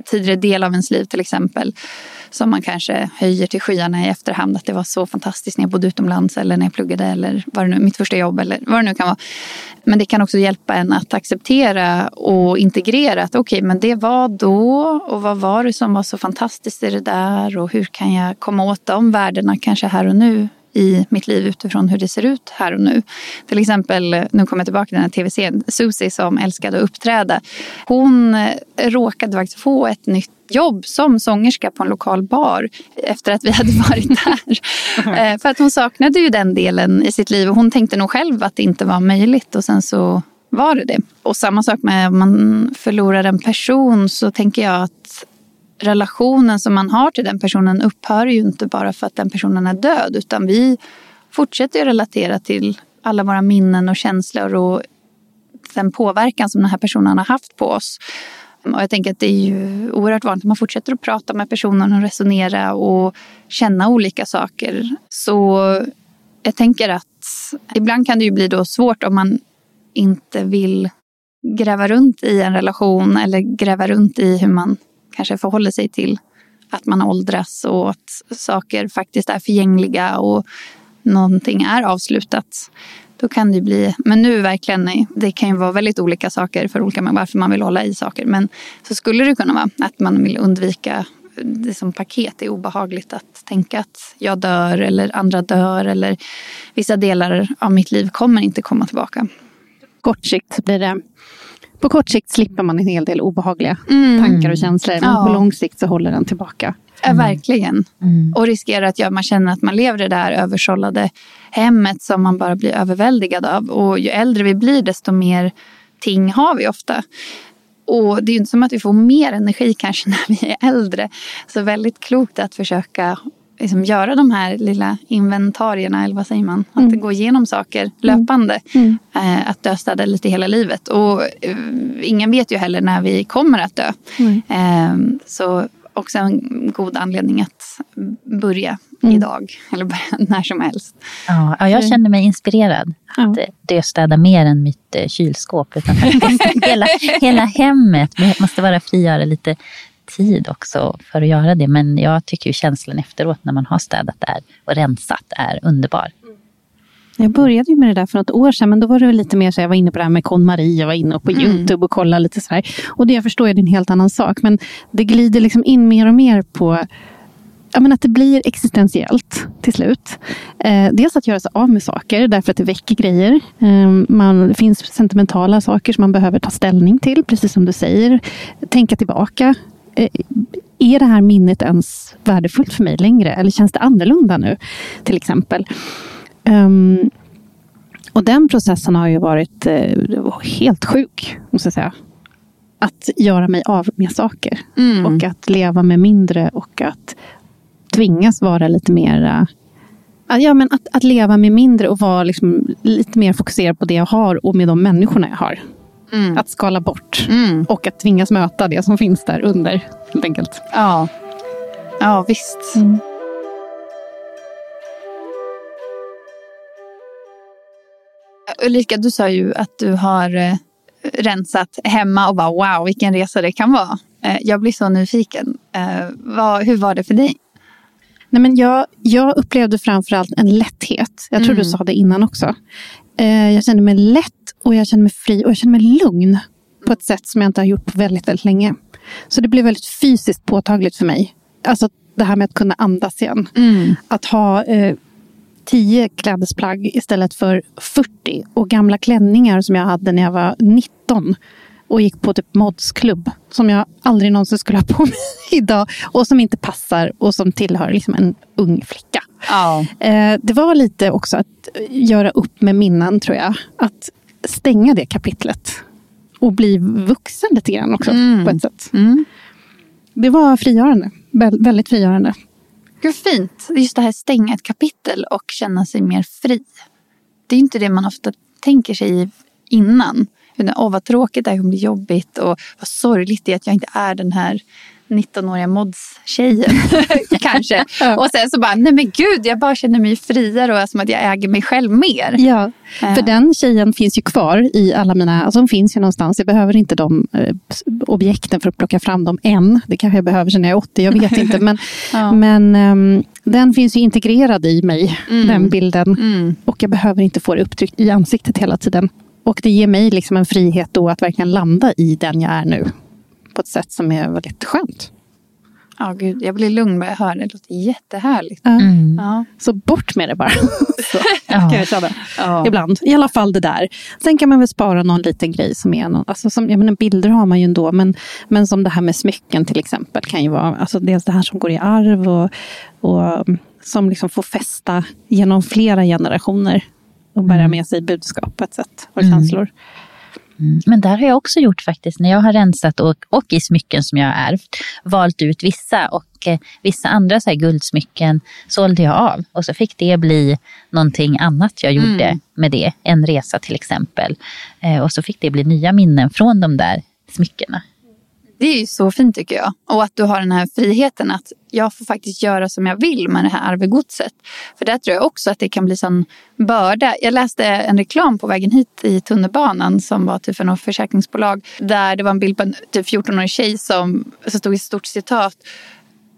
tidigare del av ens liv till exempel som man kanske höjer till skyarna i efterhand. Att det var så fantastiskt när jag bodde utomlands eller när jag pluggade eller vad det nu, mitt första jobb eller vad det nu kan vara. Men det kan också hjälpa en att acceptera och integrera att okej, okay, men det var då och vad var det som var så fantastiskt i det där och hur kan jag komma åt de värdena kanske här och nu i mitt liv utifrån hur det ser ut här och nu. Till exempel, nu kommer jag tillbaka till den här tv-serien, Susie som älskade att uppträda. Hon råkade faktiskt få ett nytt jobb som sångerska på en lokal bar efter att vi hade varit där. Eh, för att hon saknade ju den delen i sitt liv och hon tänkte nog själv att det inte var möjligt och sen så var det det. Och samma sak med om man förlorar en person så tänker jag att relationen som man har till den personen upphör ju inte bara för att den personen är död utan vi fortsätter ju relatera till alla våra minnen och känslor och den påverkan som den här personen har haft på oss. Och jag tänker att det är ju oerhört vanligt att man fortsätter att prata med personen och resonera och känna olika saker. Så jag tänker att ibland kan det ju bli då svårt om man inte vill gräva runt i en relation eller gräva runt i hur man kanske förhåller sig till att man åldras och att saker faktiskt är förgängliga och någonting är avslutat. Då kan det bli, men nu verkligen, det kan ju vara väldigt olika saker för olika varför man vill hålla i saker. Men så skulle det kunna vara att man vill undvika det som paket. Det är obehagligt att tänka att jag dör eller andra dör eller vissa delar av mitt liv kommer inte komma tillbaka. Kort sikt blir det på kort sikt slipper man en hel del obehagliga mm. tankar och känslor. Men ja. på lång sikt så håller den tillbaka. Ja, verkligen. Mm. Och riskerar att göra, man känner att man lever det där översållade hemmet som man bara blir överväldigad av. Och ju äldre vi blir desto mer ting har vi ofta. Och det är ju inte som att vi får mer energi kanske när vi är äldre. Så väldigt klokt att försöka liksom göra de här lilla inventarierna, eller vad säger man? Att mm. gå igenom saker mm. löpande. Mm. Eh, att döstäda lite hela livet. Och eh, ingen vet ju heller när vi kommer att dö. Eh, så också en god anledning att börja mm. idag. Eller när som helst. Ja, ja jag känner mig inspirerad att ja. döstäda mer än mitt eh, kylskåp. Utan hela, hela hemmet. Måste bara frigöra lite tid också för att göra det. Men jag tycker ju känslan efteråt när man har städat där och rensat är underbar. Jag började ju med det där för något år sedan, men då var det lite mer så jag var inne på det här med KonMari, jag var inne på mm. Youtube och kollade lite sådär. Och det jag förstår är en helt annan sak, men det glider liksom in mer och mer på ja, men att det blir existentiellt till slut. Eh, dels att göra sig av med saker därför att det väcker grejer. Eh, man, det finns sentimentala saker som man behöver ta ställning till, precis som du säger. Tänka tillbaka. Eh, är det här minnet ens värdefullt för mig längre? Eller känns det annorlunda nu? Till exempel. Um, och den processen har ju varit uh, helt sjuk, måste jag säga. Att göra mig av med saker. Mm. Och att leva med mindre och att tvingas vara lite mer Ja, men att, att leva med mindre och vara liksom lite mer fokuserad på det jag har och med de människorna jag har. Mm. Att skala bort mm. och att tvingas möta det som finns där under. Helt enkelt. Ja, ja visst. Mm. Ulrika, du sa ju att du har eh, rensat hemma och bara wow, vilken resa det kan vara. Eh, jag blir så nyfiken. Eh, hur var det för dig? Nej, men jag, jag upplevde framförallt en lätthet. Jag tror mm. du sa det innan också. Jag kände mig lätt och jag kände mig fri och jag kände mig lugn på ett sätt som jag inte har gjort på väldigt, väldigt länge. Så det blev väldigt fysiskt påtagligt för mig. Alltså det här med att kunna andas igen. Mm. Att ha eh, tio klädesplagg istället för 40. Och gamla klänningar som jag hade när jag var 19 och gick på typ modsklubb som jag aldrig någonsin skulle ha på mig idag och som inte passar och som tillhör liksom en ung flicka. Ja. Eh, det var lite också att göra upp med minnen tror jag. Att stänga det kapitlet och bli vuxen lite grann också mm. på ett sätt. Mm. Det var frigörande, väldigt frigörande. Gud fint. Just det här stänga ett kapitel och känna sig mer fri. Det är inte det man ofta tänker sig innan. Åh, vad tråkigt det här kommer bli jobbigt och vad sorgligt det är att jag inte är den här 19-åriga mods-tjejen. kanske. Ja. Och sen så bara, nej men gud, jag bara känner mig friare och som att jag äger mig själv mer. Ja, äh. för den tjejen finns ju kvar i alla mina, alltså hon finns ju någonstans. Jag behöver inte de eh, objekten för att plocka fram dem än. Det kanske jag behöver sen när jag är 80, jag vet inte. Men, ja. men um, den finns ju integrerad i mig, mm. den bilden. Mm. Och jag behöver inte få det upptryckt i ansiktet hela tiden. Och det ger mig liksom en frihet då att verkligen landa i den jag är nu. På ett sätt som är väldigt skönt. Ja, gud, jag blir lugn när jag hör det. Det låter jättehärligt. Mm. Ja. Så bort med det bara. så, kan jag känna. Ja. Ibland. I alla fall det där. Sen kan man väl spara någon liten grej som är någon, alltså som, jag menar, bilder har man ju ändå, men, men som det här med smycken till exempel kan ju vara, alltså dels det här som går i arv och, och som liksom får fästa genom flera generationer och bära mm. med sig budskap på ett sätt och mm. känslor. Mm. Men där har jag också gjort faktiskt, när jag har rensat och, och i smycken som jag har ärvt, valt ut vissa och eh, vissa andra så här guldsmycken sålde jag av och så fick det bli någonting annat jag gjorde mm. med det, en resa till exempel. Eh, och så fick det bli nya minnen från de där smyckena. Det är ju så fint tycker jag. Och att du har den här friheten att jag får faktiskt göra som jag vill med det här arvegodset. För där tror jag också att det kan bli sån börda. Jag läste en reklam på vägen hit i tunnelbanan som var typ för något försäkringsbolag. Där det var en bild på en typ 14-årig tjej som som stod ett stort citat.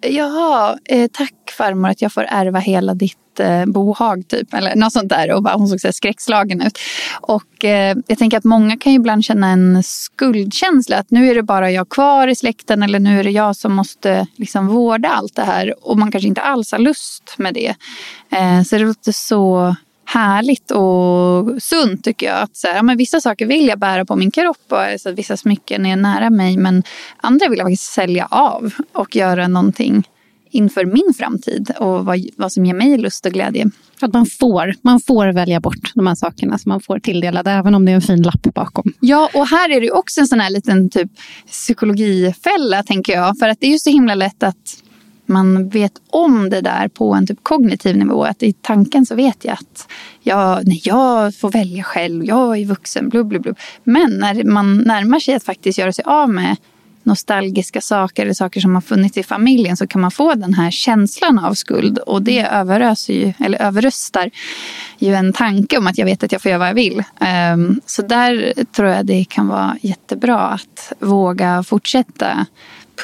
Jaha, eh, tack farmor att jag får ärva hela ditt eh, bohag typ. Eller något sånt där. Och bara, hon såg så skräckslagen ut. Och eh, jag tänker att många kan ju ibland känna en skuldkänsla. Att nu är det bara jag kvar i släkten. Eller nu är det jag som måste liksom vårda allt det här. Och man kanske inte alls har lust med det. Eh, så det låter så härligt och sunt tycker jag. Att så här, ja, men vissa saker vill jag bära på min kropp och alltså, vissa smycken är nära mig men andra vill jag faktiskt sälja av och göra någonting inför min framtid och vad, vad som ger mig lust och glädje. Att man får, man får välja bort de här sakerna som man får tilldelade, även om det är en fin lapp bakom. Ja, och här är det också en sån här liten typ psykologifälla, tänker jag. För att det är ju så himla lätt att man vet om det där på en typ kognitiv nivå. Att i tanken så vet jag att jag, nej, jag får välja själv, jag är vuxen, blub, blub, blub. Men när man närmar sig att faktiskt göra sig av med nostalgiska saker eller saker som har funnits i familjen så kan man få den här känslan av skuld och det överöser ju, eller överröstar ju en tanke om att jag vet att jag får göra vad jag vill. Um, så där tror jag det kan vara jättebra att våga fortsätta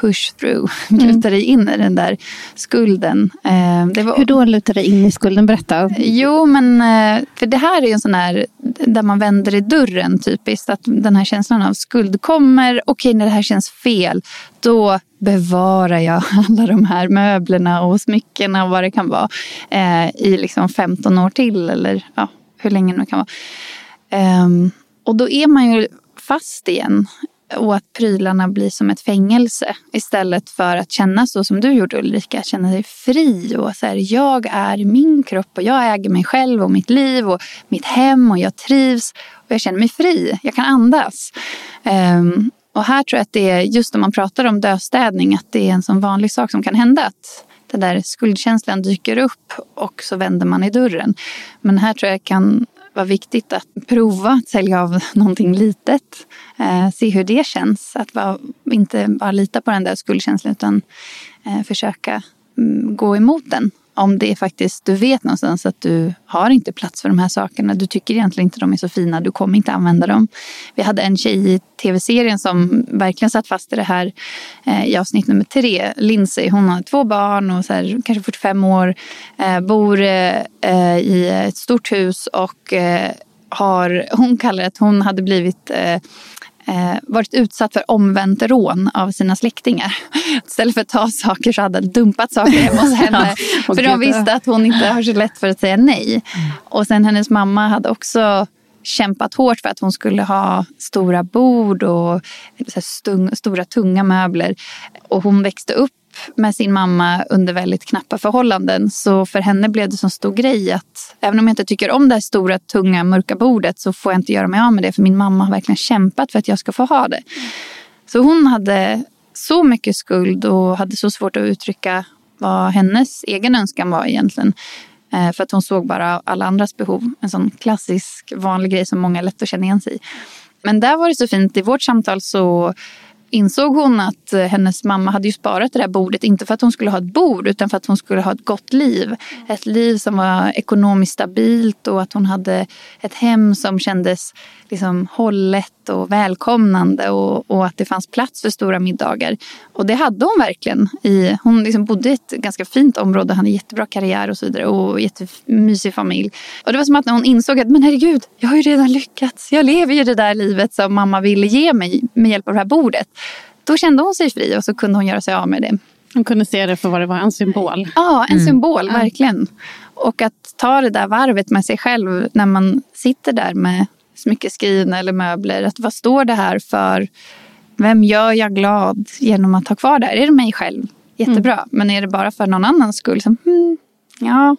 push through, mm. luta dig in i den där skulden. Eh, var... Hur då luta dig in i skulden? Berätta. Jo, men eh, för det här är ju en sån här där man vänder i dörren typiskt. Att den här känslan av skuld kommer. Okej, när det här känns fel, då bevarar jag alla de här möblerna och smyckena och vad det kan vara eh, i liksom 15 år till eller ja, hur länge det kan vara. Um, och då är man ju fast igen och att prylarna blir som ett fängelse istället för att känna så som du gjorde Ulrika, känna sig fri och så här, jag är min kropp och jag äger mig själv och mitt liv och mitt hem och jag trivs och jag känner mig fri, jag kan andas. Um, och här tror jag att det är just när man pratar om döstädning att det är en sån vanlig sak som kan hända att den där skuldkänslan dyker upp och så vänder man i dörren. Men här tror jag kan vara viktigt att prova att sälja av någonting litet. Eh, se hur det känns. Att bara, inte bara lita på den där skuldkänslan utan eh, försöka mm, gå emot den om det är faktiskt, du vet någonstans att du har inte plats för de här sakerna. Du tycker egentligen inte de är så fina, du kommer inte använda dem. Vi hade en tjej i tv-serien som verkligen satt fast i det här eh, i avsnitt nummer tre. Lindsay, hon har två barn och så här, kanske 45 år, eh, bor eh, i ett stort hus och eh, har, hon kallar det att hon hade blivit eh, eh, varit utsatt för omvänt rån av sina släktingar. Istället för att ta saker så hade de dumpat saker hemma hos henne. ja, för de visste att hon inte har så lätt för att säga nej. Och sen hennes mamma hade också kämpat hårt för att hon skulle ha stora bord och stung, stora tunga möbler. Och hon växte upp med sin mamma under väldigt knappa förhållanden. Så för henne blev det så stor grej att även om jag inte tycker om det här stora, tunga, mörka bordet så får jag inte göra mig av med det. För min mamma har verkligen kämpat för att jag ska få ha det. Så hon hade så mycket skuld och hade så svårt att uttrycka vad hennes egen önskan var egentligen. Eh, för att hon såg bara alla andras behov. En sån klassisk vanlig grej som många lätt att känna igen sig i. Men där var det så fint. I vårt samtal så insåg hon att eh, hennes mamma hade ju sparat det där bordet, inte för att hon skulle ha ett bord utan för att hon skulle ha ett gott liv. Ett liv som var ekonomiskt stabilt och att hon hade ett hem som kändes liksom hållet och välkomnande och, och, att det fanns plats för stora middagar. Och det hade hon verkligen. I, hon liksom bodde i ett ganska fint område, hade jättebra karriär och så vidare och jättemysig familj. Och det var som att när hon insåg att men herregud, jag har ju redan lyckats. Jag lever ju det där livet som mamma ville ge mig med hjälp av det här bordet. Då kände hon sig fri och så kunde hon göra sig av med det. Hon kunde se det för vad det var, en symbol. Ja, en mm. symbol, verkligen. Och att ta det där varvet med sig själv när man sitter där med smyckeskrivna eller möbler. Att vad står det här för? Vem gör jag glad genom att ha kvar det här? Är det mig själv? Jättebra. Mm. Men är det bara för någon annans skull? Så, hmm, ja,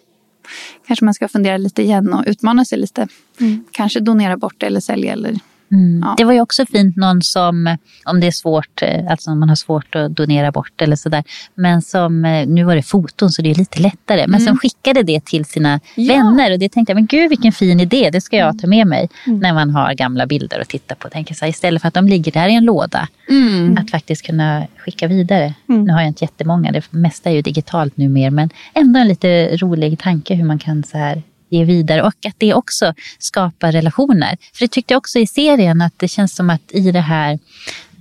kanske man ska fundera lite igen och utmana sig lite. Mm. Kanske donera bort eller sälja eller Mm. Ja. Det var ju också fint någon som, om det är svårt, eh, alltså om man har svårt att donera bort eller sådär, men som, eh, nu var det foton så det är lite lättare, men mm. som skickade det till sina ja. vänner och det tänkte jag, men gud vilken fin idé, det ska jag ta med mig mm. när man har gamla bilder att titta på. Tänker så här, istället för att de ligger där i en låda, mm. att faktiskt kunna skicka vidare. Mm. Nu har jag inte jättemånga, det mesta är ju digitalt numera, men ändå en lite rolig tanke hur man kan så här ge vidare och att det också skapar relationer. För det tyckte jag också i serien att det känns som att i det här,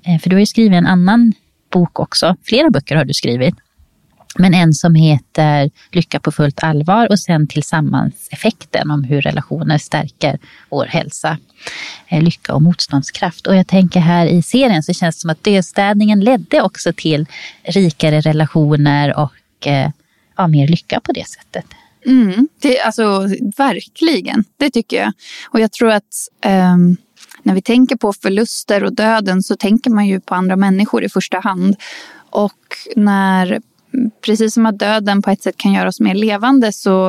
eh, för du har ju skrivit en annan bok också, flera böcker har du skrivit. Men en som heter Lycka på fullt allvar och sen Tillsammans-effekten om hur relationer stärker vår hälsa, eh, lycka och motståndskraft. Och jag tänker här i serien så känns det som att dödstädningen ledde också till rikare relationer och eh, ja, mer lycka på det sättet. Mm, det, alltså, verkligen, det tycker jag. Och jag tror att um, när vi tänker på förluster och döden så tänker man ju på andra människor i första hand. Och när, precis som att döden på ett sätt kan göra oss mer levande så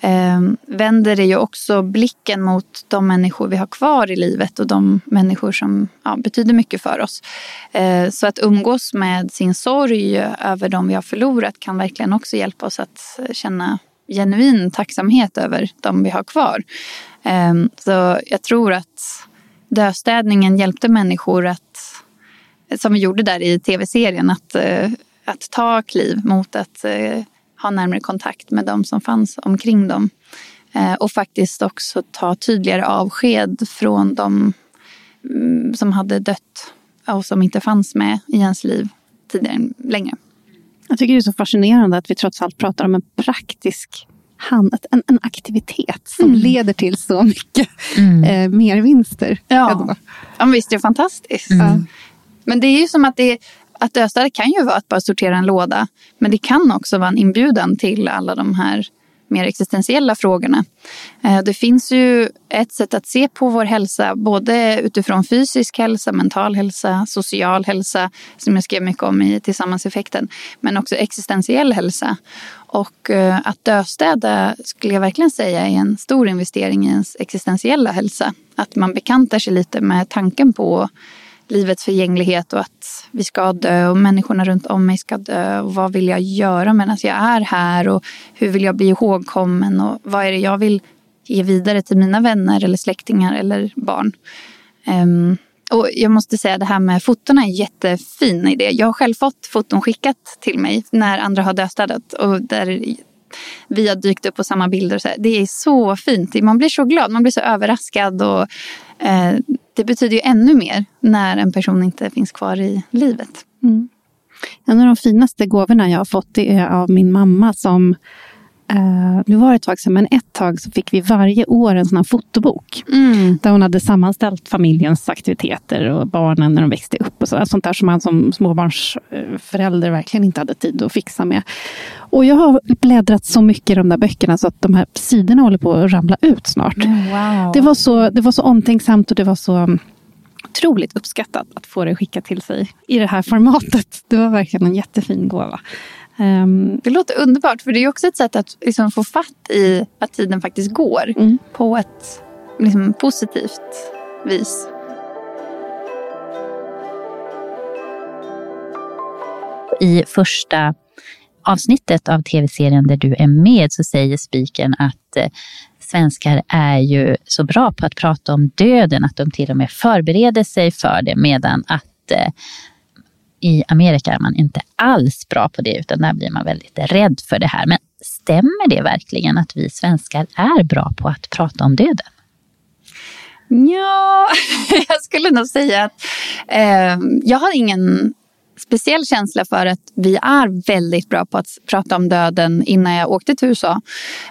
eh, vänder det ju också blicken mot de människor vi har kvar i livet och de människor som ja, betyder mycket för oss. Eh, så att umgås med sin sorg över de vi har förlorat kan verkligen också hjälpa oss att känna genuin tacksamhet över de vi har kvar. Ehm, så jag tror att döstädningen hjälpte människor att, som vi gjorde där i tv-serien, att, eh, att ta kliv mot att eh, ha närmare kontakt med de som fanns omkring dem. Eh, och faktiskt också ta tydligare avsked från de mm, som hade dött och som inte fanns med i ens liv tidigare längre. Jag tycker det är så fascinerande att vi trots allt pratar om en praktisk hand, en, en aktivitet som mm. leder till så mycket mm. eh, mervinster. Ja. ja, visst det är fantastiskt. Mm. Men det är ju som att det att döstäda kan ju vara att bara sortera en låda. Men det kan också vara en inbjudan till alla de här mer existentiella frågorna. Eh, det finns ju ett sätt att se på vår hälsa, både utifrån fysisk hälsa, mental hälsa, social hälsa, som jag skrev mycket om i Tillsammanseffekten, men också existentiell hälsa. Och eh, att döstäda skulle jag verkligen säga är en stor investering i ens existentiella hälsa. Att man bekantar sig lite med tanken på livets förgänglighet och att vi ska dö och människorna runt om mig ska dö. Och vad vill jag göra medan jag är här och hur vill jag bli ihågkommen och vad är det jag vill ge vidare till mina vänner eller släktingar eller barn. Um, och jag måste säga det här med fotona är en jättefin idé. Jag har själv fått foton skickat till mig när andra har dödstädat och där vi har dykt upp på samma bilder. Och så här. Det är så fint. Man blir så glad, man blir så överraskad. Och, eh, det betyder ju ännu mer när en person inte finns kvar i livet. Mm. En av de finaste gåvorna jag har fått är av min mamma som Uh, nu var det ett tag sedan, men ett tag så fick vi varje år en sån här fotobok. Mm. Där hon hade sammanställt familjens aktiviteter och barnen när de växte upp. och så, Sånt där som man som småbarnsförälder verkligen inte hade tid att fixa med. Och jag har bläddrat så mycket i de där böckerna så att de här sidorna håller på att ramla ut snart. Wow. Det, var så, det var så omtänksamt och det var så otroligt uppskattat att få det skickat till sig i det här formatet. Det var verkligen en jättefin gåva. Um, det låter underbart, för det är också ett sätt att liksom få fatt i att tiden faktiskt går mm. på ett liksom, positivt vis. I första avsnittet av tv-serien där du är med så säger spiken att eh, svenskar är ju så bra på att prata om döden att de till och med förbereder sig för det medan att eh, i Amerika är man inte alls bra på det utan där blir man väldigt rädd för det här. Men stämmer det verkligen att vi svenskar är bra på att prata om döden? Ja, jag skulle nog säga att eh, jag har ingen speciell känsla för att vi är väldigt bra på att prata om döden innan jag åkte till USA.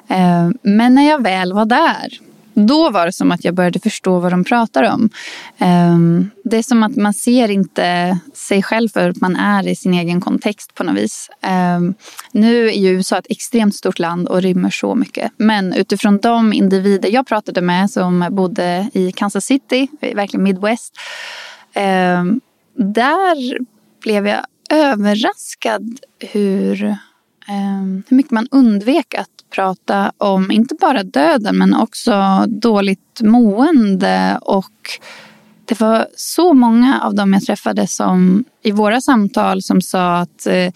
Eh, men när jag väl var där då var det som att jag började förstå vad de pratar om. Ehm, det är som att man ser inte sig själv för att man är i sin egen kontext på något vis. Ehm, nu är ju USA ett extremt stort land och rymmer så mycket. Men utifrån de individer jag pratade med som bodde i Kansas City, verkligen Midwest. Ehm, där blev jag överraskad hur hur mycket man undvek att prata om inte bara döden men också dåligt mående. Och det var så många av dem jag träffade som i våra samtal som sa att eh,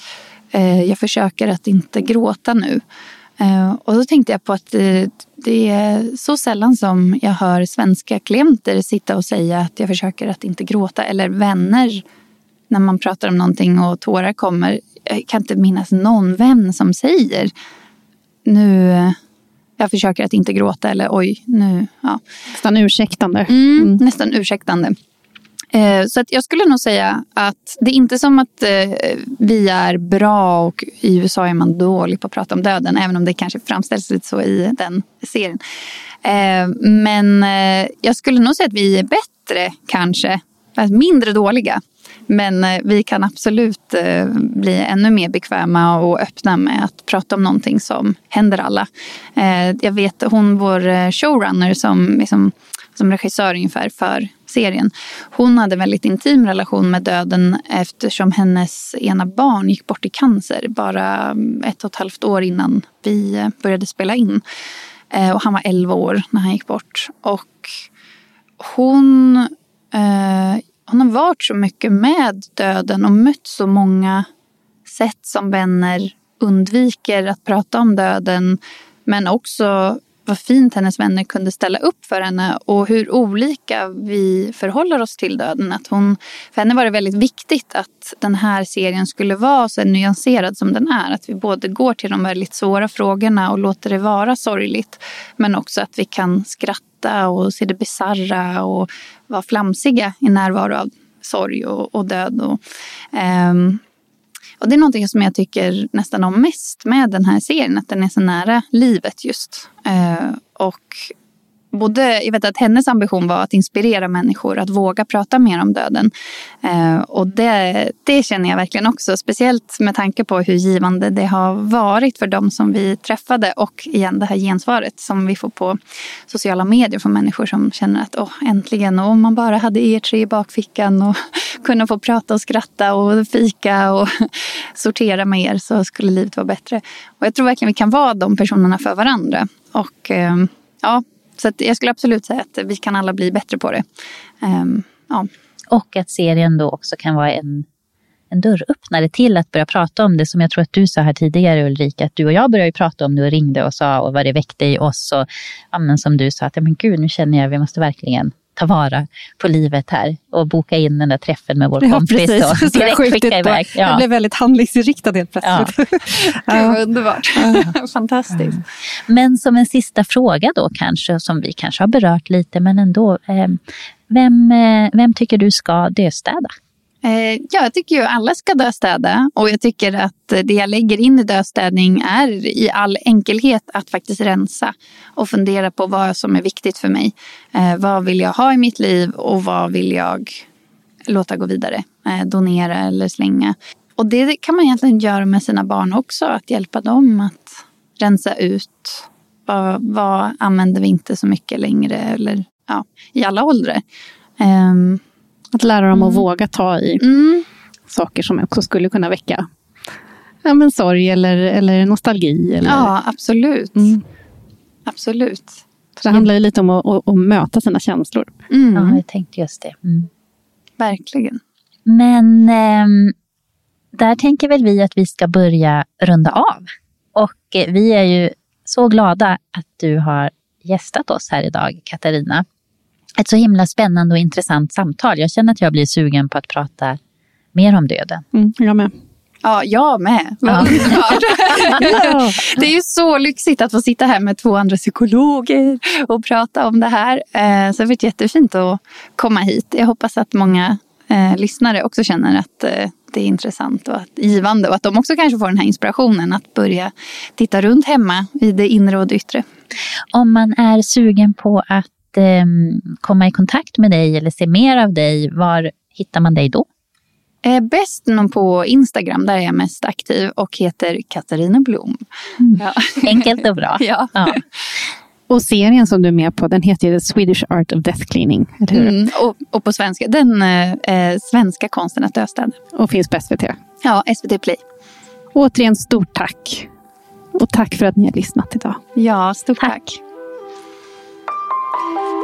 eh jag försöker att inte gråta nu. Eh, och då tänkte jag på att det, det är så sällan som jag hör svenska klienter sitta och säga att jag försöker att inte gråta. Eller vänner när man pratar om någonting och tårar kommer. Jag kan inte minnas någon vän som säger nu, jag försöker att inte gråta eller oj, nu, ja. Nästan ursäktande. Mm, mm. Nästan ursäktande. Eh, så att jag skulle nog säga att det är inte som att eh, vi är bra och i USA är man dålig på att prata om döden, även om det kanske framställs lite så i den serien. Eh, men jag skulle nog säga att vi är bättre kanske, mindre dåliga men eh, vi kan absolut eh, bli ännu mer bekväma och öppna med att prata om någonting som händer alla. Eh, jag vet hon, vår showrunner som, liksom, som regissör ungefär för serien. Hon hade en väldigt intim relation med döden eftersom hennes ena barn gick bort i cancer bara ett och ett halvt år innan vi började spela in. Och han var 11 år när han gick bort. Och hon eh, hon har varit så mycket med döden och mött så många sätt som vänner undviker att prata om döden. Men också vad fint hennes vänner kunde ställa upp för henne och hur olika vi förhåller oss till döden. Att hon, för henne var det väldigt viktigt att den här serien skulle vara så nyanserad som den är. Att vi både går till de väldigt svåra frågorna och låter det vara sorgligt. Men också att vi kan skratta och se det bizarra och vara flamsiga i närvaro av sorg och, och död. Och, um, och det är någonting som jag tycker nästan om mest med den här serien, att den är så nära livet just. Uh, och både, jag vet att hennes ambition var att inspirera människor att våga prata mer om döden. Eh, och det, det känner jag verkligen också, speciellt med tanke på hur givande det har varit för dem som vi träffade och igen det här gensvaret som vi får på sociala medier från människor som känner att åh, äntligen, om om man bara hade er tre i bakfickan och kunna få prata och skratta och fika och sortera med er så skulle livet vara bättre. Och jag tror verkligen vi kan vara de personerna för varandra. Och eh, ja, så jag skulle absolut säga att vi kan alla bli bättre på det. Um, ja. Och att serien då också kan vara en, en dörröppnare till att börja prata om det som jag tror att du sa här tidigare Ulrika, att du och jag började prata om det och ringde och sa och vad det väckte i oss. Och ja, men som du sa, att ja, men gud, nu känner jag att vi måste verkligen ta vara på livet här och boka in den där träffen med vår ja, kompis. Precis. Och direkt skicka iväg. Ja. Jag blev väldigt handlingsinriktad helt plötsligt. Ja. det var underbart. Fantastiskt. Men som en sista fråga då kanske, som vi kanske har berört lite, men ändå. Eh, vem, eh, vem tycker du ska döstäda? Eh, ja, jag tycker ju alla ska döstäda och jag tycker att det jag lägger in i döstädning är i all enkelhet att faktiskt rensa och fundera på vad som är viktigt för mig. Eh, vad vill jag ha i mitt liv och vad vill jag låta gå vidare? Eh, donera eller slänga. Och det kan man egentligen göra med sina barn också, att hjälpa dem att rensa ut. Vad, vad använder vi inte så mycket längre eller ja, i alla åldrar. Ehm, att lära dem mm. att våga ta i mm. saker som också skulle kunna väcka ja, men sorg eller, eller nostalgi. Eller... Ja, absolut. Mm. Absolut. Så det handlar ju lite om att, att, att möta sina känslor. Mm. Ja, jag tänkte just det. Mm. Verkligen. Men eh, där tänker väl vi att vi ska börja runda av. Och eh, vi är ju så glada att du har gästat oss här idag, Katarina ett så himla spännande och intressant samtal. Jag känner att jag blir sugen på att prata mer om döden. Mm, jag med. Ja, jag med. Ja. det är ju så lyxigt att få sitta här med två andra psykologer och prata om det här. Eh, så det har varit jättefint att komma hit. Jag hoppas att många eh, lyssnare också känner att eh, det är intressant och att, givande och att de också kanske får den här inspirationen att börja titta runt hemma i det inre och det yttre. Om man är sugen på att eh, komma i kontakt med dig eller se mer av dig, var hittar man dig då? Eh, bäst på Instagram, där är jag mest aktiv och heter Katarina Blom. Mm. Ja. Enkelt och bra. ja. ja. Och serien som du är med på, den heter The Swedish Art of Death Cleaning. Eller hur? Mm, och, och, på svenska, den eh, svenska konsten att döstäda. Och finns på SVT? Ja, SVT Play. Återigen, stort tack. Och tack för att ni har lyssnat idag. Ja, stort tack. tack.